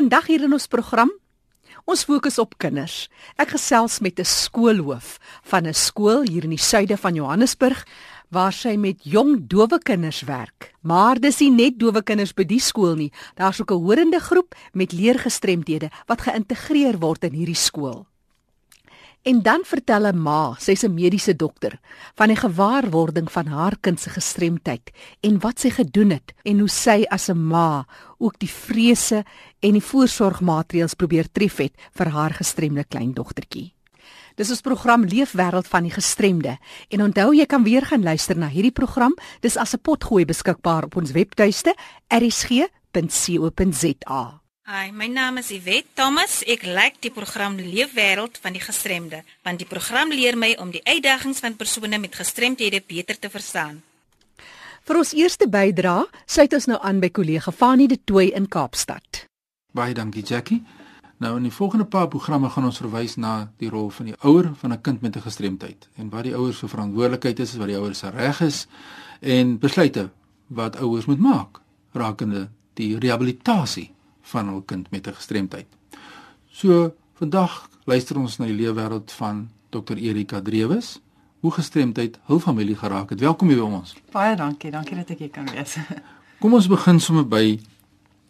Vandag hier in ons program Ons fokus op kinders. Ek gesels met 'n skoolhoof van 'n skool hier in die suide van Johannesburg waar sy met jong dowe kinders werk. Maar dis nie net dowe kinders by die skool nie. Daar's ook 'n horende groep met leergestremdhede wat geïntegreer word in hierdie skool. En dan vertel 'n ma, sy's 'n mediese dokter, van die gewaarwording van haar kind se gestremdheid en wat sy gedoen het en hoe sy as 'n ma ook die vrese en die voorsorgmaatreëls probeer tref het vir haar gestremde kleindogtertjie. Dis ons program Leefwêreld van die gestremde. En onthou jy kan weer gaan luister na hierdie program. Dis as 'n potgooi beskikbaar op ons webtuiste erisg.co.za. Hi, my naam is Iwet Thomas. Ek like die program Leefwêreld van die gestremde, want die program leer my om die uitdagings van persone met gestremthede beter te verstaan. Vir ons eerste bydrae, sluit ons nou aan by kollega Fanie de Tooy in Kaapstad. Baie dankie Jackie. Nou in die volgende paar programme gaan ons verwys na die rol van die ouer van 'n kind met 'n gestremdheid en wat die ouers se verantwoordelikheid is, wat die ouers se reg is en besluite wat ouers moet maak rakende die rehabilitasie van hul kind met 'n gestremdheid. So vandag luister ons na die leefwêreld van Dr Erika Drewes, hoe gestremdheid hul familie geraak het. Welkom hier by ons. Baie dankie, dankie dat ek hier kan wees. Kom ons begin sommer by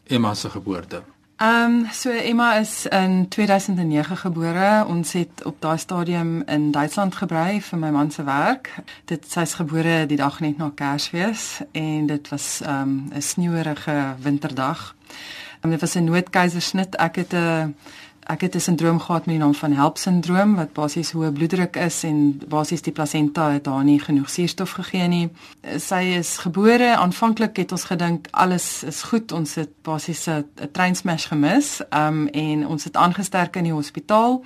Emma se geboorte. Ehm um, so Emma is in 2009 gebore. Ons het op daai stadium in Duitsland gebly vir my man se werk. Dit sy's gebore die dag net na Kersfees en dit was ehm um, 'n sneeuerige winterdag. En dit was 'n noodkeisersnit. Ek het 'n ek het 'n sindroom gehad met die naam van HELP sindroom wat basies hoë bloeddruk is en basies die plasenta het haar nie genoeg suurstof gegee nie. Sy is gebore aanvanklik het ons gedink alles is goed. Ons het basies 'n treinsmash gemis. Um en ons het aangesterk in die hospitaal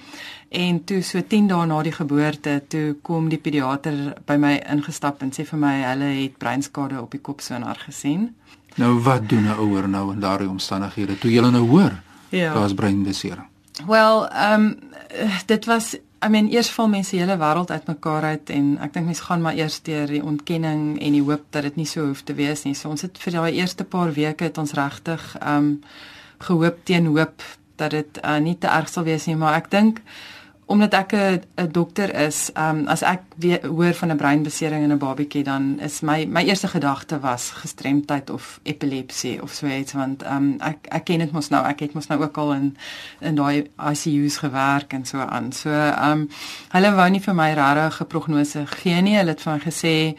en toe so 10 dae na die geboorte toe kom die pediater by my ingestap en sê vir my hulle het breinskade op die kopsonaar gesien. Nou wat doen 'n ouer nou in daardie omstandighede toe jy nou hoor? Ja. Daar's breinbesering. Wel, ehm um, dit was I mean eers val mense hele wêreld uitmekaar uit en ek dink mense gaan maar eers deur die ontkenning en die hoop dat dit nie so hoef te wees nie. So ons het vir daai eerste paar weke het ons regtig ehm um, gehoop teen hoop dat dit uh, nie te erg sal wees nie, maar ek dink omdat ek 'n dokter is, um, as ek weer hoor van 'n breinbesering in 'n babatjie dan is my my eerste gedagte was gestremdheid of epilepsie of so iets want um, ek ek ken dit mos nou, ek het mos nou ook al in in daai ICU's gewerk en so aan. So ehm um, hulle wou nie vir my regtig 'n prognose gee nie. Hulle het my gesê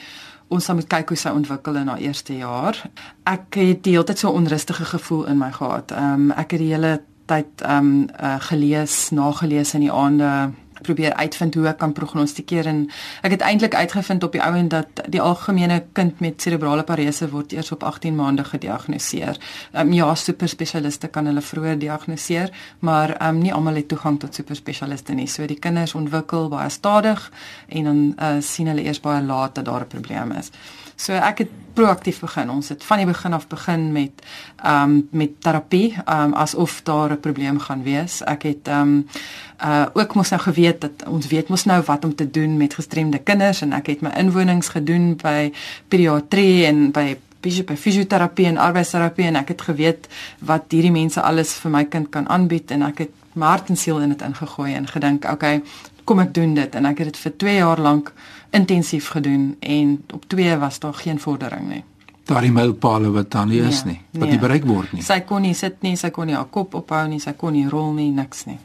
ons moet kyk hoe sy ontwikkel in haar eerste jaar. Ek het die hele tyd so onrustige gevoel in my gehad. Ehm um, ek het die hele tyd ehm um, uh, gelees, nagelees in die aande probeer uitvind hoe ek kan prognostikeer en ek het eintlik uitgevind op die ou en dat die algemene kind met serebrale parese word eers op 18 maande gediagnoseer. Ehm um, ja, superspesialiste kan hulle vroeër diagnoseer, maar ehm um, nie almal het toegang tot superspesialiste nie. So die kinders ontwikkel baie stadig en dan uh, sien hulle eers baie laat dat daar 'n probleem is. So ek het proaktief begin. Ons het van die begin af begin met ehm um, met terapie, ehm um, asof daar 'n probleem gaan wees. Ek het ehm um, uh ook mos nou geweet dat ons weet mos nou wat om te doen met gestremde kinders en ek het my inwonings gedoen by pediatrie en by by fisioterapie en arbeidsterapie en ek het geweet wat hierdie mense alles vir my kind kan aanbied en ek het my hart en siel in dit ingegooi en gedink, okay, kom ek doen dit en ek het dit vir 2 jaar lank intensief gedoen en op 2 was daar geen vordering nie. Daardie mylpale wat dan nie is nie, wat nie bereik word nie. Sy kon nie sit nie, sy kon nie haar kop ophou nie, sy kon nie rol nie, niks nie.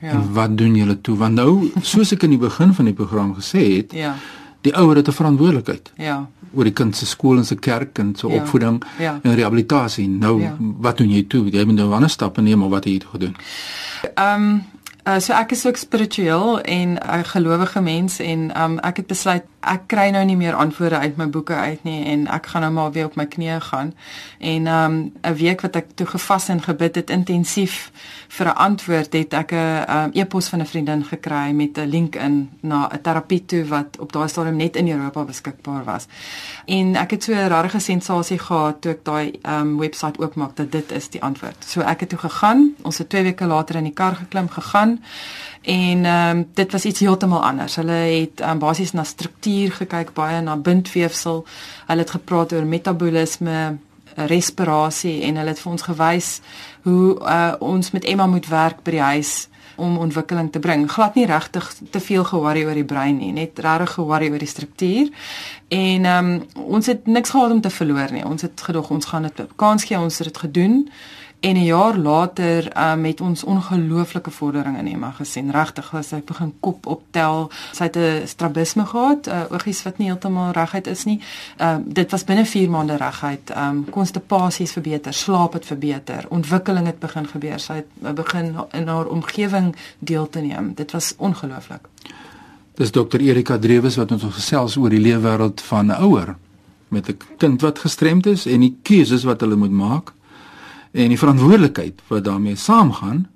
Ja. En wat doen julle toe? Want nou, soos ek in die begin van die program gesê het, ja. Die ouer het 'n verantwoordelikheid. Ja. oor die kind se skool en se kerk en se ja. opvoeding ja. en rehabilitasie. Nou, ja. wat doen jy toe? Jy moet nou ander stappe neem of wat het jy gedoen? Ehm um, Uh, so ek is ook spiritueel en 'n uh, gelowige mens en um, ek het besluit ek kry nou nie meer antwoorde uit my boeke uit nie en ek gaan nou maar weer op my knieë gaan. En um 'n week wat ek toe gevas en gebid het intensief vir 'n antwoord het ek 'n um, e-pos van 'n vriendin gekry met 'n link in na 'n terapie toe wat op daai stadium net in Europa beskikbaar was. En ek het so 'n rarige sensasie gehad toe ek daai um webwerf oopmaak dat dit is die antwoord. So ek het toe gegaan. Ons het 2 weke later in die kar geklim gegaan en ehm um, dit was iets heeltemal anders. Hulle het um, basies na struktuur gekyk, baie na bindweefsel. Hulle het gepraat oor metabolisme respirasie en hulle het vir ons gewys hoe uh, ons met Emma moet werk by die huis om ontwikkeling te bring. Glad nie regtig te veel ge-worry oor die brein nie, net regtig ge-worry oor die struktuur. En ehm um, ons het niks gehad om te verloor nie. Ons het gedog ons gaan dit kans gee, ons het dit gedoen. En 'n jaar later um, met ons ongelooflike vordering in Emma gesien. Regtig, sy begin kop optel, sy het 'n strabisme gehad, uh, oogies wat nie heeltemal reguit is nie. Ehm uh, dit was binne 4 maande reguit. Ehm um, konstipasie het verbeter, slaap het verbeter, ontwikkeling het begin gebeur. Sy het uh, begin in haar omgewing deel te neem. Dit was ongelooflik. Dis dokter Erika Drewes wat ons gesels oor die leefwêreld van 'n ouer met 'n kind wat gestremd is en die keuses wat hulle moet maak en die verantwoordelikheid wat daarmee saamgaan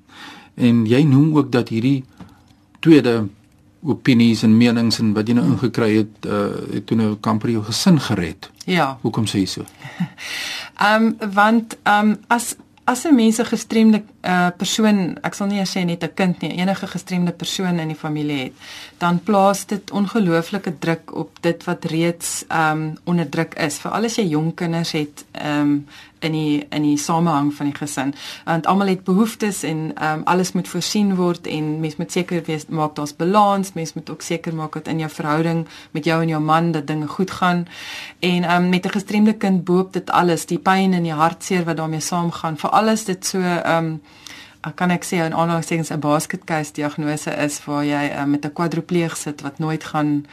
en jy noem ook dat hierdie tweede opinies en menings en wat jy nou ingekry het uh het toe nou kamper jou gesin gered. Ja. Hoekom sê jy so? Ehm um, want ehm um, as as 'n mens 'n gestremde uh, persoon, ek sal nie sê net 'n kind nie, enige gestremde persoon in die familie het, dan plaas dit ongelooflike druk op dit wat reeds ehm um, onder druk is. Veral as jy jong kinders het, ehm um, in die in die samehang van die gesin. Want almal het behoeftes en ehm um, alles moet voorsien word en mens moet seker wees maak daar's balans, mens moet ook seker maak dat in jou verhouding met jou en jou man dat dinge goed gaan. En ehm um, met 'n gestremde kind boop dit alles, die pyn en die hartseer wat daarmee saamgaan. Vir alles dit so ehm um, kan ek sê 'n aanhalingstekens 'n basket case diagnose is waar jy um, met 'n kwadripleeg sit wat nooit gaan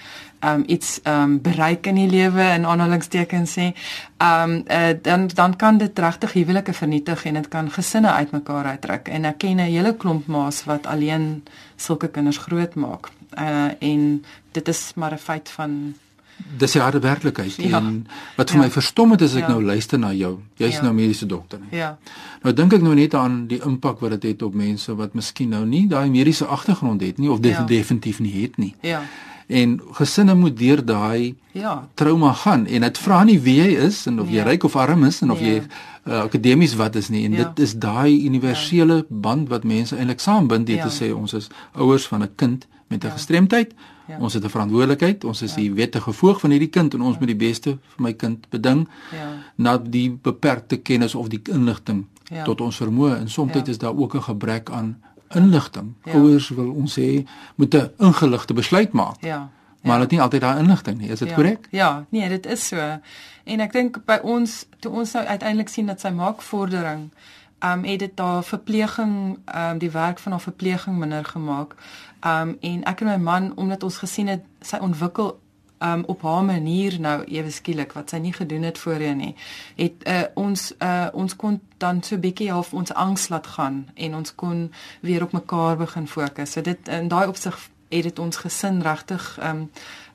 um iets um bereik in die lewe in aanhalingstekens sê. Um uh, dan dan kan dit regtig huwelike vernietig en dit kan gesinne uitmekaar uitdruk en ek ken 'n hele klomp ma's wat alleen sulke kinders grootmaak. Uh en dit is maar 'n feit van dis die harde werklikheid ja. en wat vir ja. my verstom het is ek ja. nou luister na jou jy's ja. nou mediese dokter nie ja nou dink ek nou net aan die impak wat dit het op mense wat miskien nou nie daai mediese agtergrond het nie of ja. definitief nie het nie ja en gesinne moet deur daai ja trauma gaan en dit vra nie wie jy is en of jy ja. ryk of arm is en of ja. jy uh, akademies wat is nie en ja. dit is daai universele ja. band wat mense eintlik saambind dit ja. te sê ons is ouers van 'n kind met 'n ja. gestremdheid ja. ons het 'n verantwoordelikheid ons is ja. die wettige voog van hierdie kind en ons ja. moet die beste vir my kind beding ja. na die beperkte kennis of die inligting ja. tot ons vermoë en soms ja. is daar ook 'n gebrek aan inligting. Ja. Ouers wil ons sê moet 'n ingeligte besluit maak. Ja. Maar ja. het nie altyd daai inligting nie. Is dit korrek? Ja. ja, nee, dit is so. En ek dink by ons toe ons nou uiteindelik sien dat sy maak vordering, um, het dit daar verpleging um, die werk van haar verpleging minder gemaak. Um, en ek en my man omdat ons gesien het sy ontwikkel um, op haar manier nou ewe skielik wat sy nie gedoen het voorheen nie het uh, ons uh, ons kon dan so 'n bietjie half ons angs laat gaan en ons kon weer op mekaar begin fokus so dit in daai opsig het dit ons gesin regtig um,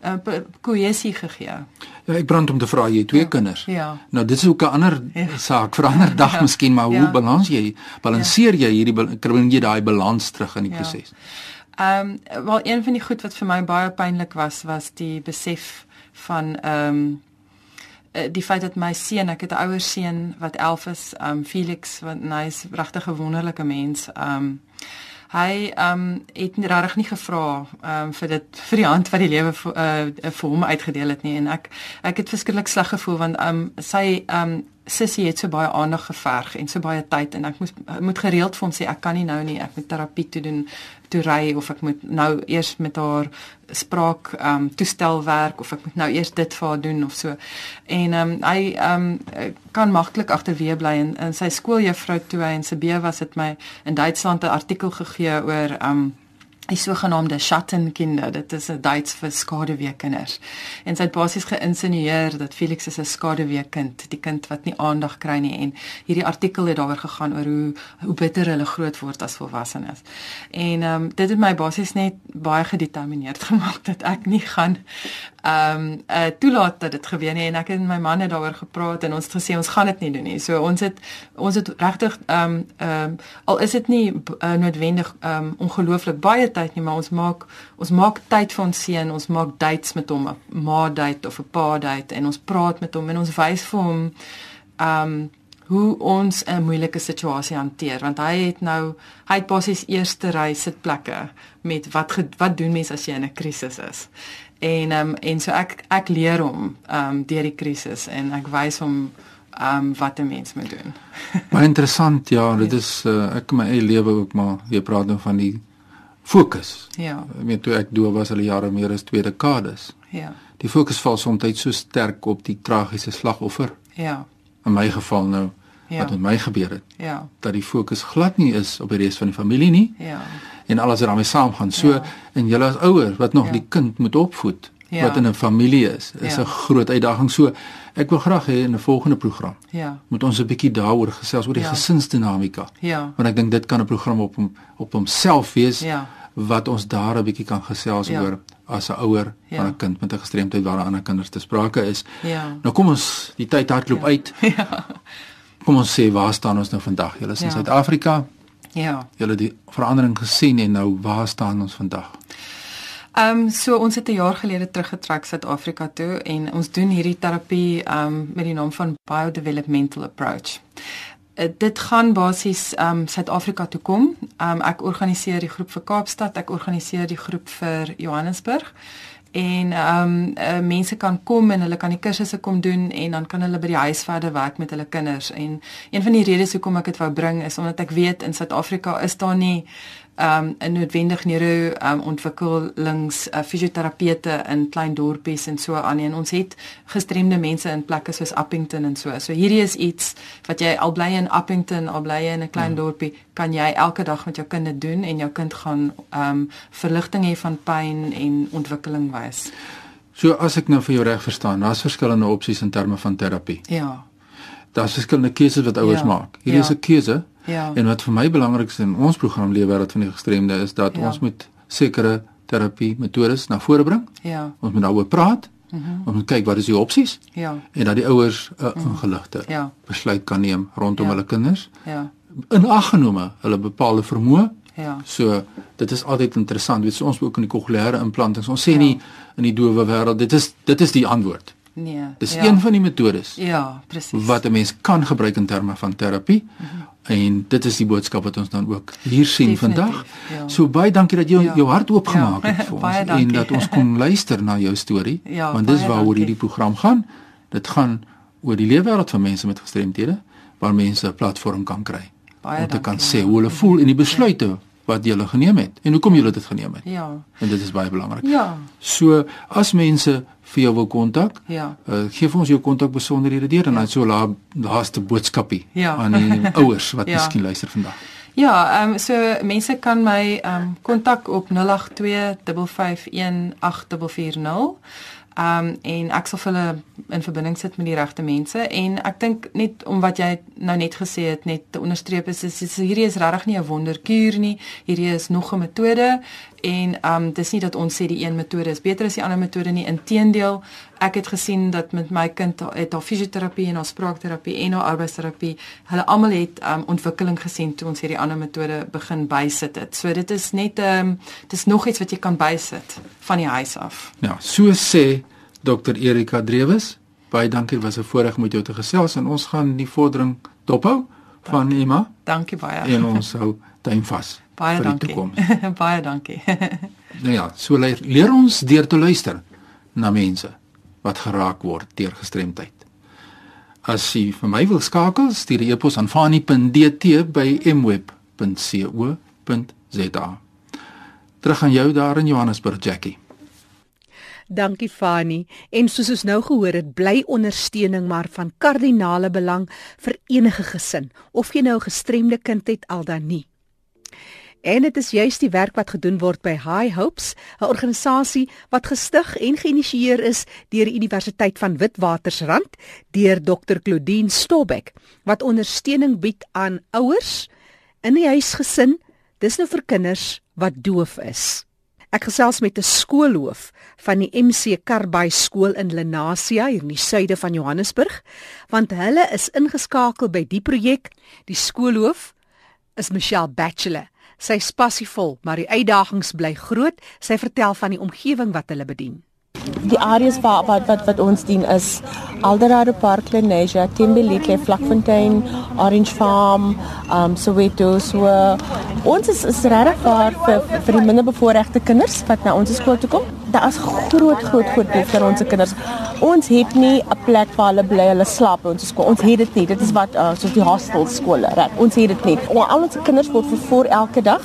uh, kohesie gegee. Ja, ek brand om te vra jy twee ja, kinders. Ja. Nou dis ook 'n ander ja. saak vir 'n ander dag ja, miskien, maar ja. hoe balans jy balanseer ja. jy hierdie kry jy daai balans terug in die ja. proses? Ehm um, wel een van die goed wat vir my baie pynlik was was die besef van ehm um, die feit dat my seun, ek het 'n ouer seun wat 11 is, ehm um, Felix wat hy's regtig 'n wonderlike mens. Ehm um, hy ehm um, het regtig nie gevra ehm um, vir dit vir die hand wat die lewe vir uh, vir hom uitgedeel het nie. En ek ek het verskriklik sleg gevoel want ehm um, sy ehm um, Sissie het so baie aandag geverg en so baie tyd en ek moes moet gereeld vir hom sê ek kan nie nou nie ek moet terapie toe doen toe ry of ek moet nou eers met haar spraak ehm um, toestel werk of ek moet nou eers dit vir haar doen of so. En ehm um, hy ehm um, kan maklik agterweë bly en, en sy skooljuffrou toe hy in Sibie was het my in Duitsland 'n artikel gegee oor ehm um, die sogenaamde Schattenkinder, dit is 'n Duits vir skaduweekinders. En sy het basies geïnsinueer dat Felix is 'n skaduweekind, die kind wat nie aandag kry nie en hierdie artikel het daaroor gegaan oor hoe hoe bitter hulle groot word as volwassenes. En ehm um, dit het my basies net baie gedetermineerd gemaak dat ek nie gaan um, uh, toelaat dat dit gebeur nie en ek en my man het daaroor gepraat en ons het gesê ons gaan dit nie doen nie. So ons het ons het regtig ehm um, ehm um, al is dit nie uh, noodwendig ehm um, ongelooflik baie tyd nie, maar ons maak ons maak tyd vir ons seun, ons maak dates met hom, 'n ma date of 'n pa date en ons praat met hom en ons wys vir hom ehm um, hoe ons 'n moeilike situasie hanteer want hy het nou hy het basies eerste ry sitplekke met wat wat doen mense as jy in 'n krisis is en ehm um, en so ek ek leer hom ehm um, deur die krisis en ek wys hom um wat 'n mens moet doen. Baie interessant, ja, dit is uh, ek in my eie lewe ook maar jy praat nou van die fokus. Ja. Ek meen toe ek doof was al jare meer as twee dekades. Ja. Die fokus val soms so sterk op die tragiese slagoffer. Ja. In my geval nou Ja. wat met my gebeur het, Ja. dat die fokus glad nie is op die res van die familie nie Ja. En alles wat daarmee saamgaan. So Ja. en julle as ouers wat nog Ja. die kind moet opvoed Ja. wat in 'n familie is, is Ja. 'n groot uitdaging. So ek wil graag hê in 'n volgende program Ja. moet ons 'n bietjie daaroor gesels oor die Ja. gesinsdinamika. Ja. Want ek dink dit kan 'n program op hom op homself wees Ja. wat ons daar 'n bietjie kan gesels Ja. oor as 'n ouer Ja. van 'n kind met 'n gestremdheid waar ander kinders te sprake is. Ja. Nou kom ons die tyd hardloop Ja. uit. Ja. Kom ons sê waar staan ons nou vandag? Julle is in Ja. Suid-Afrika. Ja. Julle die verandering gesien en nou waar staan ons vandag? Ehm um, so ons het 'n jaar gelede teruggetrek Suid-Afrika toe en ons doen hierdie terapie ehm um, met die naam van biodevelopmental approach. Uh, dit gaan basies ehm um, Suid-Afrika toe kom. Ehm um, ek organiseer die groep vir Kaapstad, ek organiseer die groep vir Johannesburg en ehm um, uh, mense kan kom en hulle kan die kursusse kom doen en dan kan hulle by die huis verder werk met hulle kinders. En een van die redes hoekom ek dit wou bring is omdat ek weet in Suid-Afrika is daar nie um 'n noodwendig neuro um ontwikkelings uh, fisioterapeute in klein dorpies en so aan en ons het gestremde mense in plekke soos Appington en so. So hierdie is iets wat jy al bly in Appington, al bly jy in 'n klein ja. dorpie, kan jy elke dag met jou kind doen en jou kind gaan um verligting hê van pyn en ontwikkeling wys. So as ek nou vir jou reg verstaan, daar's verskillende opsies in terme van terapie. Ja. Daar's verskillende keuses wat ouers Ja. maak. Hierdie Ja. is 'n keuse. Ja. En wat vir my belangrik is in ons program Leefwêreld van die Gestremde is dat Ja. ons met sekere terapie metodes na vore bring. Ja. Ons moet daaroor praat. Mm -hmm. Ons moet kyk wat is die opsies Ja. en dat die ouers 'n uh, ingeligte Ja. besluit kan neem rondom Ja. hulle kinders. Ja. In ag genome hulle bepaalde vermoë. Ja. So dit is altyd interessant. Weet jy ons ook in die kokleaire implantings. Ons sê Ja. nie in die dowe wêreld dit is dit is die antwoord. Nee. Dis ja. een van die metodes Ja, presies. wat 'n mens kan gebruik in terme van terapie. Mm -hmm. En dit is die boodskap wat ons dan ook hier sien Definitief, vandag. ja. So baie dankie dat jy Ja. jou hart oopgemaak Ja, het vir ons en dankie. dat ons kon luister na jou storie. Ja, want dis waaroor dankie. hierdie program gaan. Dit gaan oor die leefwêreld van mense met gestremthede waar mense 'n platform kan kry Baie om te kan dankie, sê ja. hoe hulle voel en die besluite wat jy geneem het en hoekom jy dit geneem het. Ja. En dit is baie belangrik. Ja. So as mense vir jou wil kontak, Ja. uh, gee vir ons jou kontak besonderhede deur en dan so la laaste boodskapie Ja. aan die ouers wat Ja. miskien luister vandag. Ja, ehm um, so mense kan my ehm um, kontak op 082 551 8440. Um, en ek sal hulle in verbinding sit met die regte mense en ek dink net om wat jy nou net gesê het net te onderstreep is, is, is hierdie is regtig nie 'n wonderkuur nie. Hierdie is nog 'n metode en um, dis nie dat ons sê die een metode is beter as die ander metode nie. Inteendeel, ek het gesien dat met my kind het haar fisioterapie en haar spraakterapie en haar arbeidsterapie, hulle almal het um, ontwikkeling gesien toe ons hierdie ander metode begin bysit het. So dit is net ehm um, dis nog iets wat jy kan bysit van die huis af. Ja, so sê Dr Erika Drewes. Baie dankie, was 'n voorreg om met jou te gesels en ons gaan die vordering dophou van Emma Dankie baie. en ons hou duim vas baie dankie. baie dankie. Nou ja, so leer, leer ons deur te luister na mense wat geraak word deur gestremdheid. As jy vir my wil skakel, stuur e-pos aan fani.dt by mweb.co.za. Terug aan jou daar in Johannesburg, Jackie. Dankie Fani. En soos ons nou gehoor het, bly ondersteuning maar van kardinale belang vir enige gesin, of jy nou 'n gestremde kind het al dan nie. En dit is juis die werk wat gedoen word by High Hopes, 'n organisasie wat gestig en geïnisieer is deur die Universiteit van Witwatersrand deur Dr. Claudine Stobbeck wat ondersteuning bied aan ouers in die huisgesin, dis nou vir kinders wat doof is. Ek gesels met 'n skoolhoof van die MC Karbai skool in Lenasia hier in die suide van Johannesburg, want hulle is ingeskakel by die projek. Die skoolhoof is Michelle Bachelor. Sy's passievol, maar die uitdagings bly groot. Sy vertel van die omgewing wat hulle bedien. Die areas waar wat wat, wat ons dien is Alderado Park, Lenasia, Timberlake, Vlakfontein, Orange Farm, um Soweto. So ons is is regtig vir vir die minderbevoorregte kinders wat na ons skool toe kom. Daar is groot groot groot behoefte aan ons kinders. Ons het nie 'n plek waar hulle bly, hulle slaap by ons skool. Ons het dit nie. Dit is wat uh, soos die hostel skole, reg. Ons het dit nie. Al ons kinders word vervoer elke dag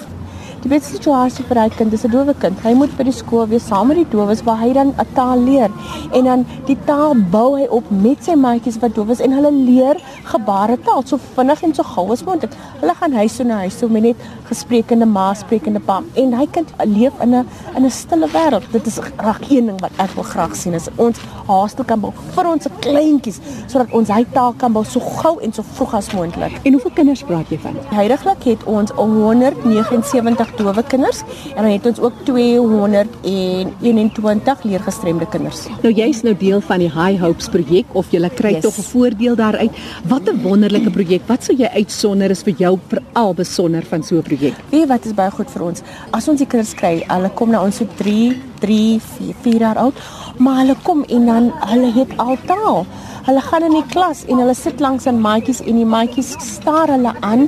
Die beste situasie vir hy kind is 'n dowe kind. Hy moet by die skool wees saam met die dowes waar hy dan 'n taal leer en dan die taal bou hy op met sy maatjies wat dowes en hulle leer gebaretaal so vinnig en so gou as moontlik. Hulle gaan huis toe na huis toe met net gesprekende ma, sprekende pa en hy kind leef in 'n in 'n stille wêreld. Dit is reg een ding wat ek wil graag sien is ons haastel kan bou vir ons kleintjies sodat ons hy taal kan bou so gou en so vroeg as moontlik. En hoeveel kinders praat jy van? Heidiglik het ons 179 dowe kinders en dan het ons ook 221 leergestremde kinders. Nou jy's nou deel van die High Hopes projek of jy kry yes. tog 'n voordeel daaruit. Wat 'n wonderlike projek. Wat sou jy uitsonder is vir jou veral besonder van so 'n projek? Weet wat is baie goed vir ons. As ons die kinders kry, hulle kom na ons so 3, 3, 4, 4 jaar oud, maar hulle kom en dan hulle het al taal. Hulle gaan in die klas en hulle sit langs aan maatjies en die maatjies staar hulle aan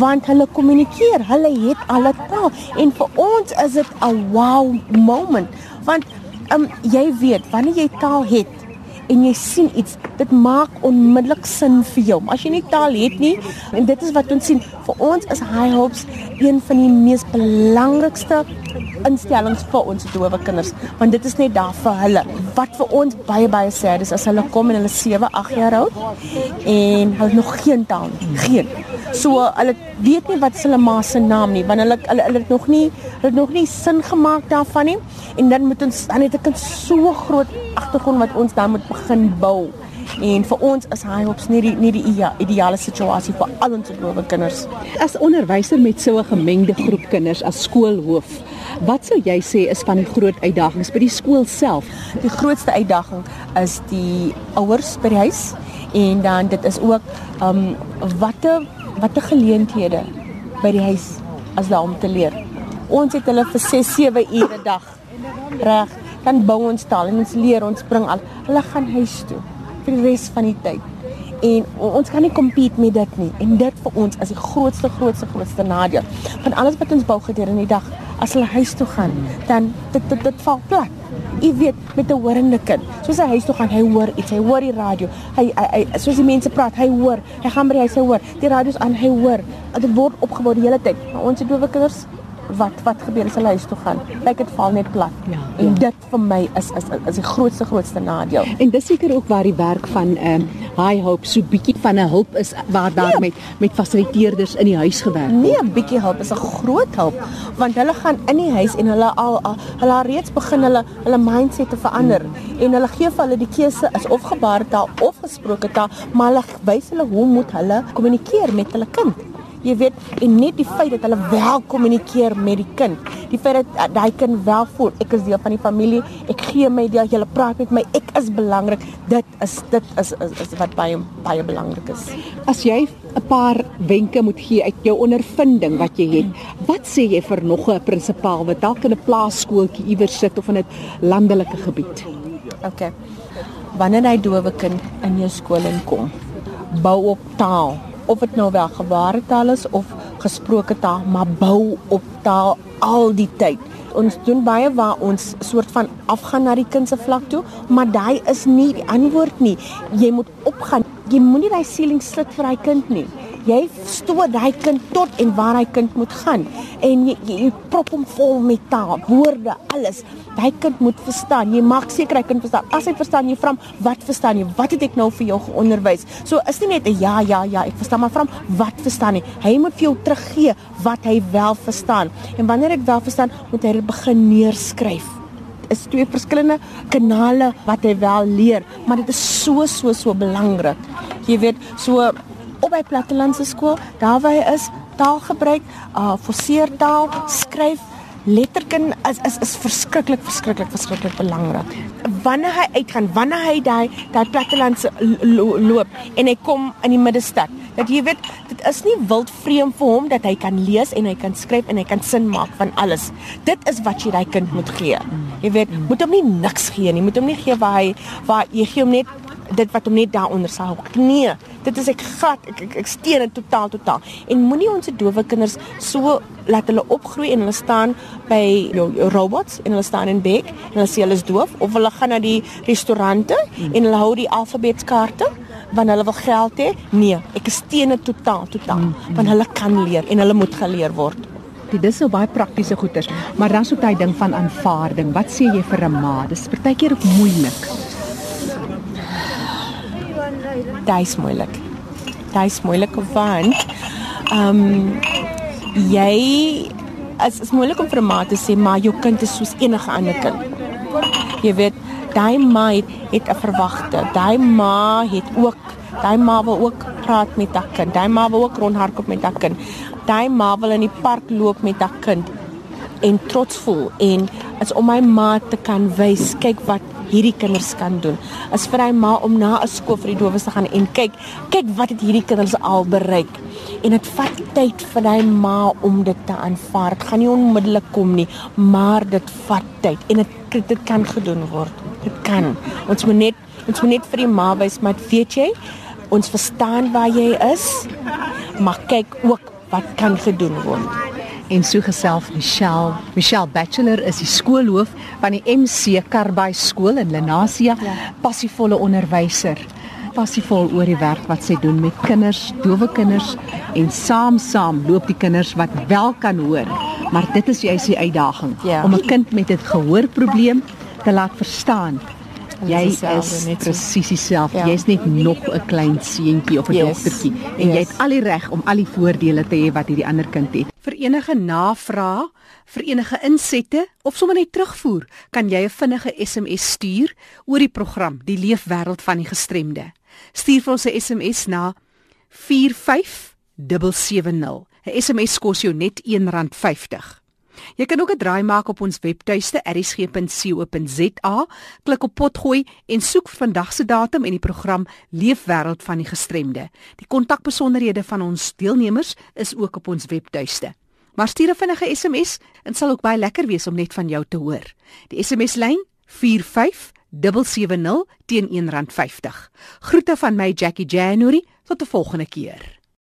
want hulle kommunikeer. Hulle het alle taal en vir ons is dit 'n wow moment want um, jy weet wanneer jy taal het en jy sien iets, dit maak onmiddellik sin vir jou. As jy nie taal het nie, en dit is wat ons sien, vir ons is High Hopes een van die mees belangrikste instellings vir ons dowe kinders want dit is net daar vir hulle. Wat vir ons baie baie sê dis as hulle kom en hulle 7 8 jaar oud en hulle nog geen taal nie geen. So hulle weet nie wat hulle ma se naam nie want hulle hulle hulle het nog nie hulle het nog nie sin gemaak daarvan nie. En dan moet ons dan het 'n kind so groot agtergrond wat ons dan moet begin bou En vir ons is High Hopes nie die nie die ideale situasie vir al ons dowe kinders. As onderwyser met so 'n gemengde groep kinders as skoolhoof, wat sou jy sê is van die groot uitdagings by die skool self? Die grootste uitdaging is die ouers by die huis en dan dit is ook um watter watter geleenthede by die huis as daar om te leer. Ons het hulle vir 6 7 ure dag. Reg, dan bou ons taal en ons leer, ons bring al. Hulle gaan huis toe vir die res van die tyd. En ons kan nie compete met dit nie. En dit vir ons is die grootste grootste grootste nadeel. Van alles wat ons bou gedurende die dag, as hulle huis toe gaan, dan dit dit, dit val plat. Jy weet, met 'n horende kind. Soos hy huis toe gaan, hy hoor iets, hy hoor die radio. Hy hy, hy soos die mense praat, hy hoor. Hy gaan by hy hoor. Die radio's aan, hy hoor. Dit word opgebou die hele tyd. Maar ons dowe kinders wat wat gebeur as hulle huis toe gaan. Lyk dit val net plat. Ja, en ja. dit vir my is is is die grootste grootste nadeel. En dis seker ook waar die werk van ehm um, High Hope so bietjie van 'n hulp is waar daar ja. met met fasiliteerders in die huis gewerk word. Nee, 'n bietjie hulp is 'n groot hulp want hulle gaan in die huis en hulle al, al hulle al reeds begin hulle hulle mindset te verander hmm. en hulle gee vir hulle die keuse is of gebaretaal of gesproke taal, maar hulle wys hulle hoe moet hulle kommunikeer met hulle kind. Jy weet, en net die feit dat hulle wel kommunikeer met die kind. Die feit dat daai kind wel voel ek is deel van die familie, ek gee my deel, jy praat met my, ek is belangrik. Dit is dit is is, is wat baie baie belangrik is. As jy 'n paar wenke moet gee uit jou ondervinding wat jy het, wat sê jy vir nog 'n prinsipaal wat dalk in 'n plaaskooltjie iewers sit of in 'n landelike gebied? OK. Wanneer hy dowe kind in jou skool inkom, bou op taal of dit nou wel gebaretaal is of gesproke taal, maar bou op taal al die tyd. Ons doen baie waar ons soort van afgaan na die kind se vlak toe, maar daai is nie die antwoord nie. Jy moet opgaan. Jy moenie daai ceiling slit vir hy kind nie jy stoot daai kind tot en waar hy kind moet gaan en jy, jy, jy prop hom vol met taal, woorde, alles. Daai kind moet verstaan. Jy maak seker hy kind verstaan. As hy verstaan, jy vra hom, "Wat verstaan jy? Wat het ek nou vir jou geonderwys?" So is nie net 'n ja, ja, ja, ek verstaan, maar vra hom, "Wat verstaan jy?" Hy moet vir jou teruggee wat hy wel verstaan. En wanneer ek wel verstaan, moet hy dit begin neerskryf is twee verskillende kanale wat hy wel leer, maar dit is so so so belangrik. Jy weet, so op by plattelandse skool, daar waar hy is, taalgebruik, uh forceer taal, skryf, letterkind is is is verskriklik verskriklik verskriklik belangrik. Wanneer hy uitgaan, wanneer hy daai daai plattelandse lo, loop en hy kom in die middestad, dat jy weet dit is nie wild vreem vir hom dat hy kan lees en hy kan skryf en hy kan sin maak van alles. Dit is wat jy daai kind moet gee. Jy weet, moet hom nie niks gee nie, moet hom nie gee waar hy waar jy gee hom net dit wat hom net daaronder sal hou. Nee, dit is ek gat ek ek, ek steen dit totaal totaal. En moenie ons dowe kinders so laat hulle opgroei en hulle staan by jou, jou robots en hulle staan in bek en hulle sê hulle is doof of hulle gaan na die restaurante hmm. en hulle hou die alfabetskaarte wanneer hulle wil geld hê. Nee, ek steen dit totaal totaal hmm. want hulle kan leer en hulle moet geleer word. Dit is so baie praktiese goeders, maar dan so 'n ding van aanvaarding. Wat sê jy vir 'n ma? Dis partykeer moeilik. Dit is moeilik. Dit is moeilik want ehm um, jy as is moeilik om vir 'n ma te sê maar jou kind is soos enige ander kind. Jy weet, daai ma het, het 'n verwagte. Daai ma het ook daai ma wil ook praat met haar kind. Daai ma wil ook rondhardloop met haar kind. Daai ma wil in die park loop met haar kind en trots voel en as om my ma te kan wys kyk wat hierdie kinders kan doen. As vir hy ma om na 'n skool vir die dowes te gaan en kyk, kyk wat het hierdie kinders al bereik. En dit vat tyd vir hy ma om dit te aanvaar. Dit gaan nie onmiddellik kom nie, maar dit vat tyd en dit dit kan gedoen word. Dit kan. Ons moet net ons moet net vir die ma wys, maar weet jy, ons verstaan waar jy is, maar kyk ook wat kan gedoen word en so geself Michelle. Michelle Bachelor is die skoolhoof van die MC Karbai skool in Lenasia, ja. passievolle onderwyser. Passievol oor die werk wat sy doen met kinders, dowe kinders en saam saam loop die kinders wat wel kan hoor. Maar dit is juist die uitdaging ja. om 'n kind met 'n gehoorprobleem te laat verstaan jy is presies dieselfde. Ja. Jy's net nog 'n klein seentjie of 'n yes. dogtertjie en yes. jy het al die reg om al die voordele te hê wat hierdie ander kind het. Vir enige navrae, vir enige insette of sommer net terugvoer, kan jy 'n vinnige SMS stuur oor die program Die Leefwêreld van die Gestremde. Stuur vir ons 'n SMS na 45770. 'n SMS kos jou net R1.50. Jy kan ook 'n draai maak op ons webtuiste erisg.co.za, klik op potgooi en soek vandag se datum en die program Leefwêreld van die Gestremde. Die kontakbesonderhede van ons deelnemers is ook op ons webtuiste. Maar stuur 'n vinnige SMS en sal ook baie lekker wees om net van jou te hoor. Die SMS lyn 45770 teen R1.50. Groete van my Jackie January tot 'n volgende keer.